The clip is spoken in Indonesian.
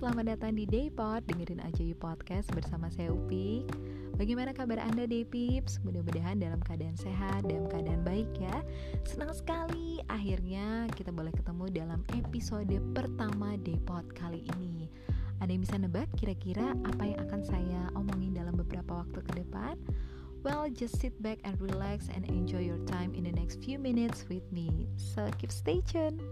selamat datang di Daypod Dengerin aja yuk podcast bersama saya Upik Bagaimana kabar Anda Daypips? Mudah-mudahan dalam keadaan sehat, dalam keadaan baik ya Senang sekali akhirnya kita boleh ketemu dalam episode pertama Daypod kali ini Ada yang bisa nebak kira-kira apa yang akan saya omongin dalam beberapa waktu ke depan? Well, just sit back and relax and enjoy your time in the next few minutes with me. So keep stay tuned.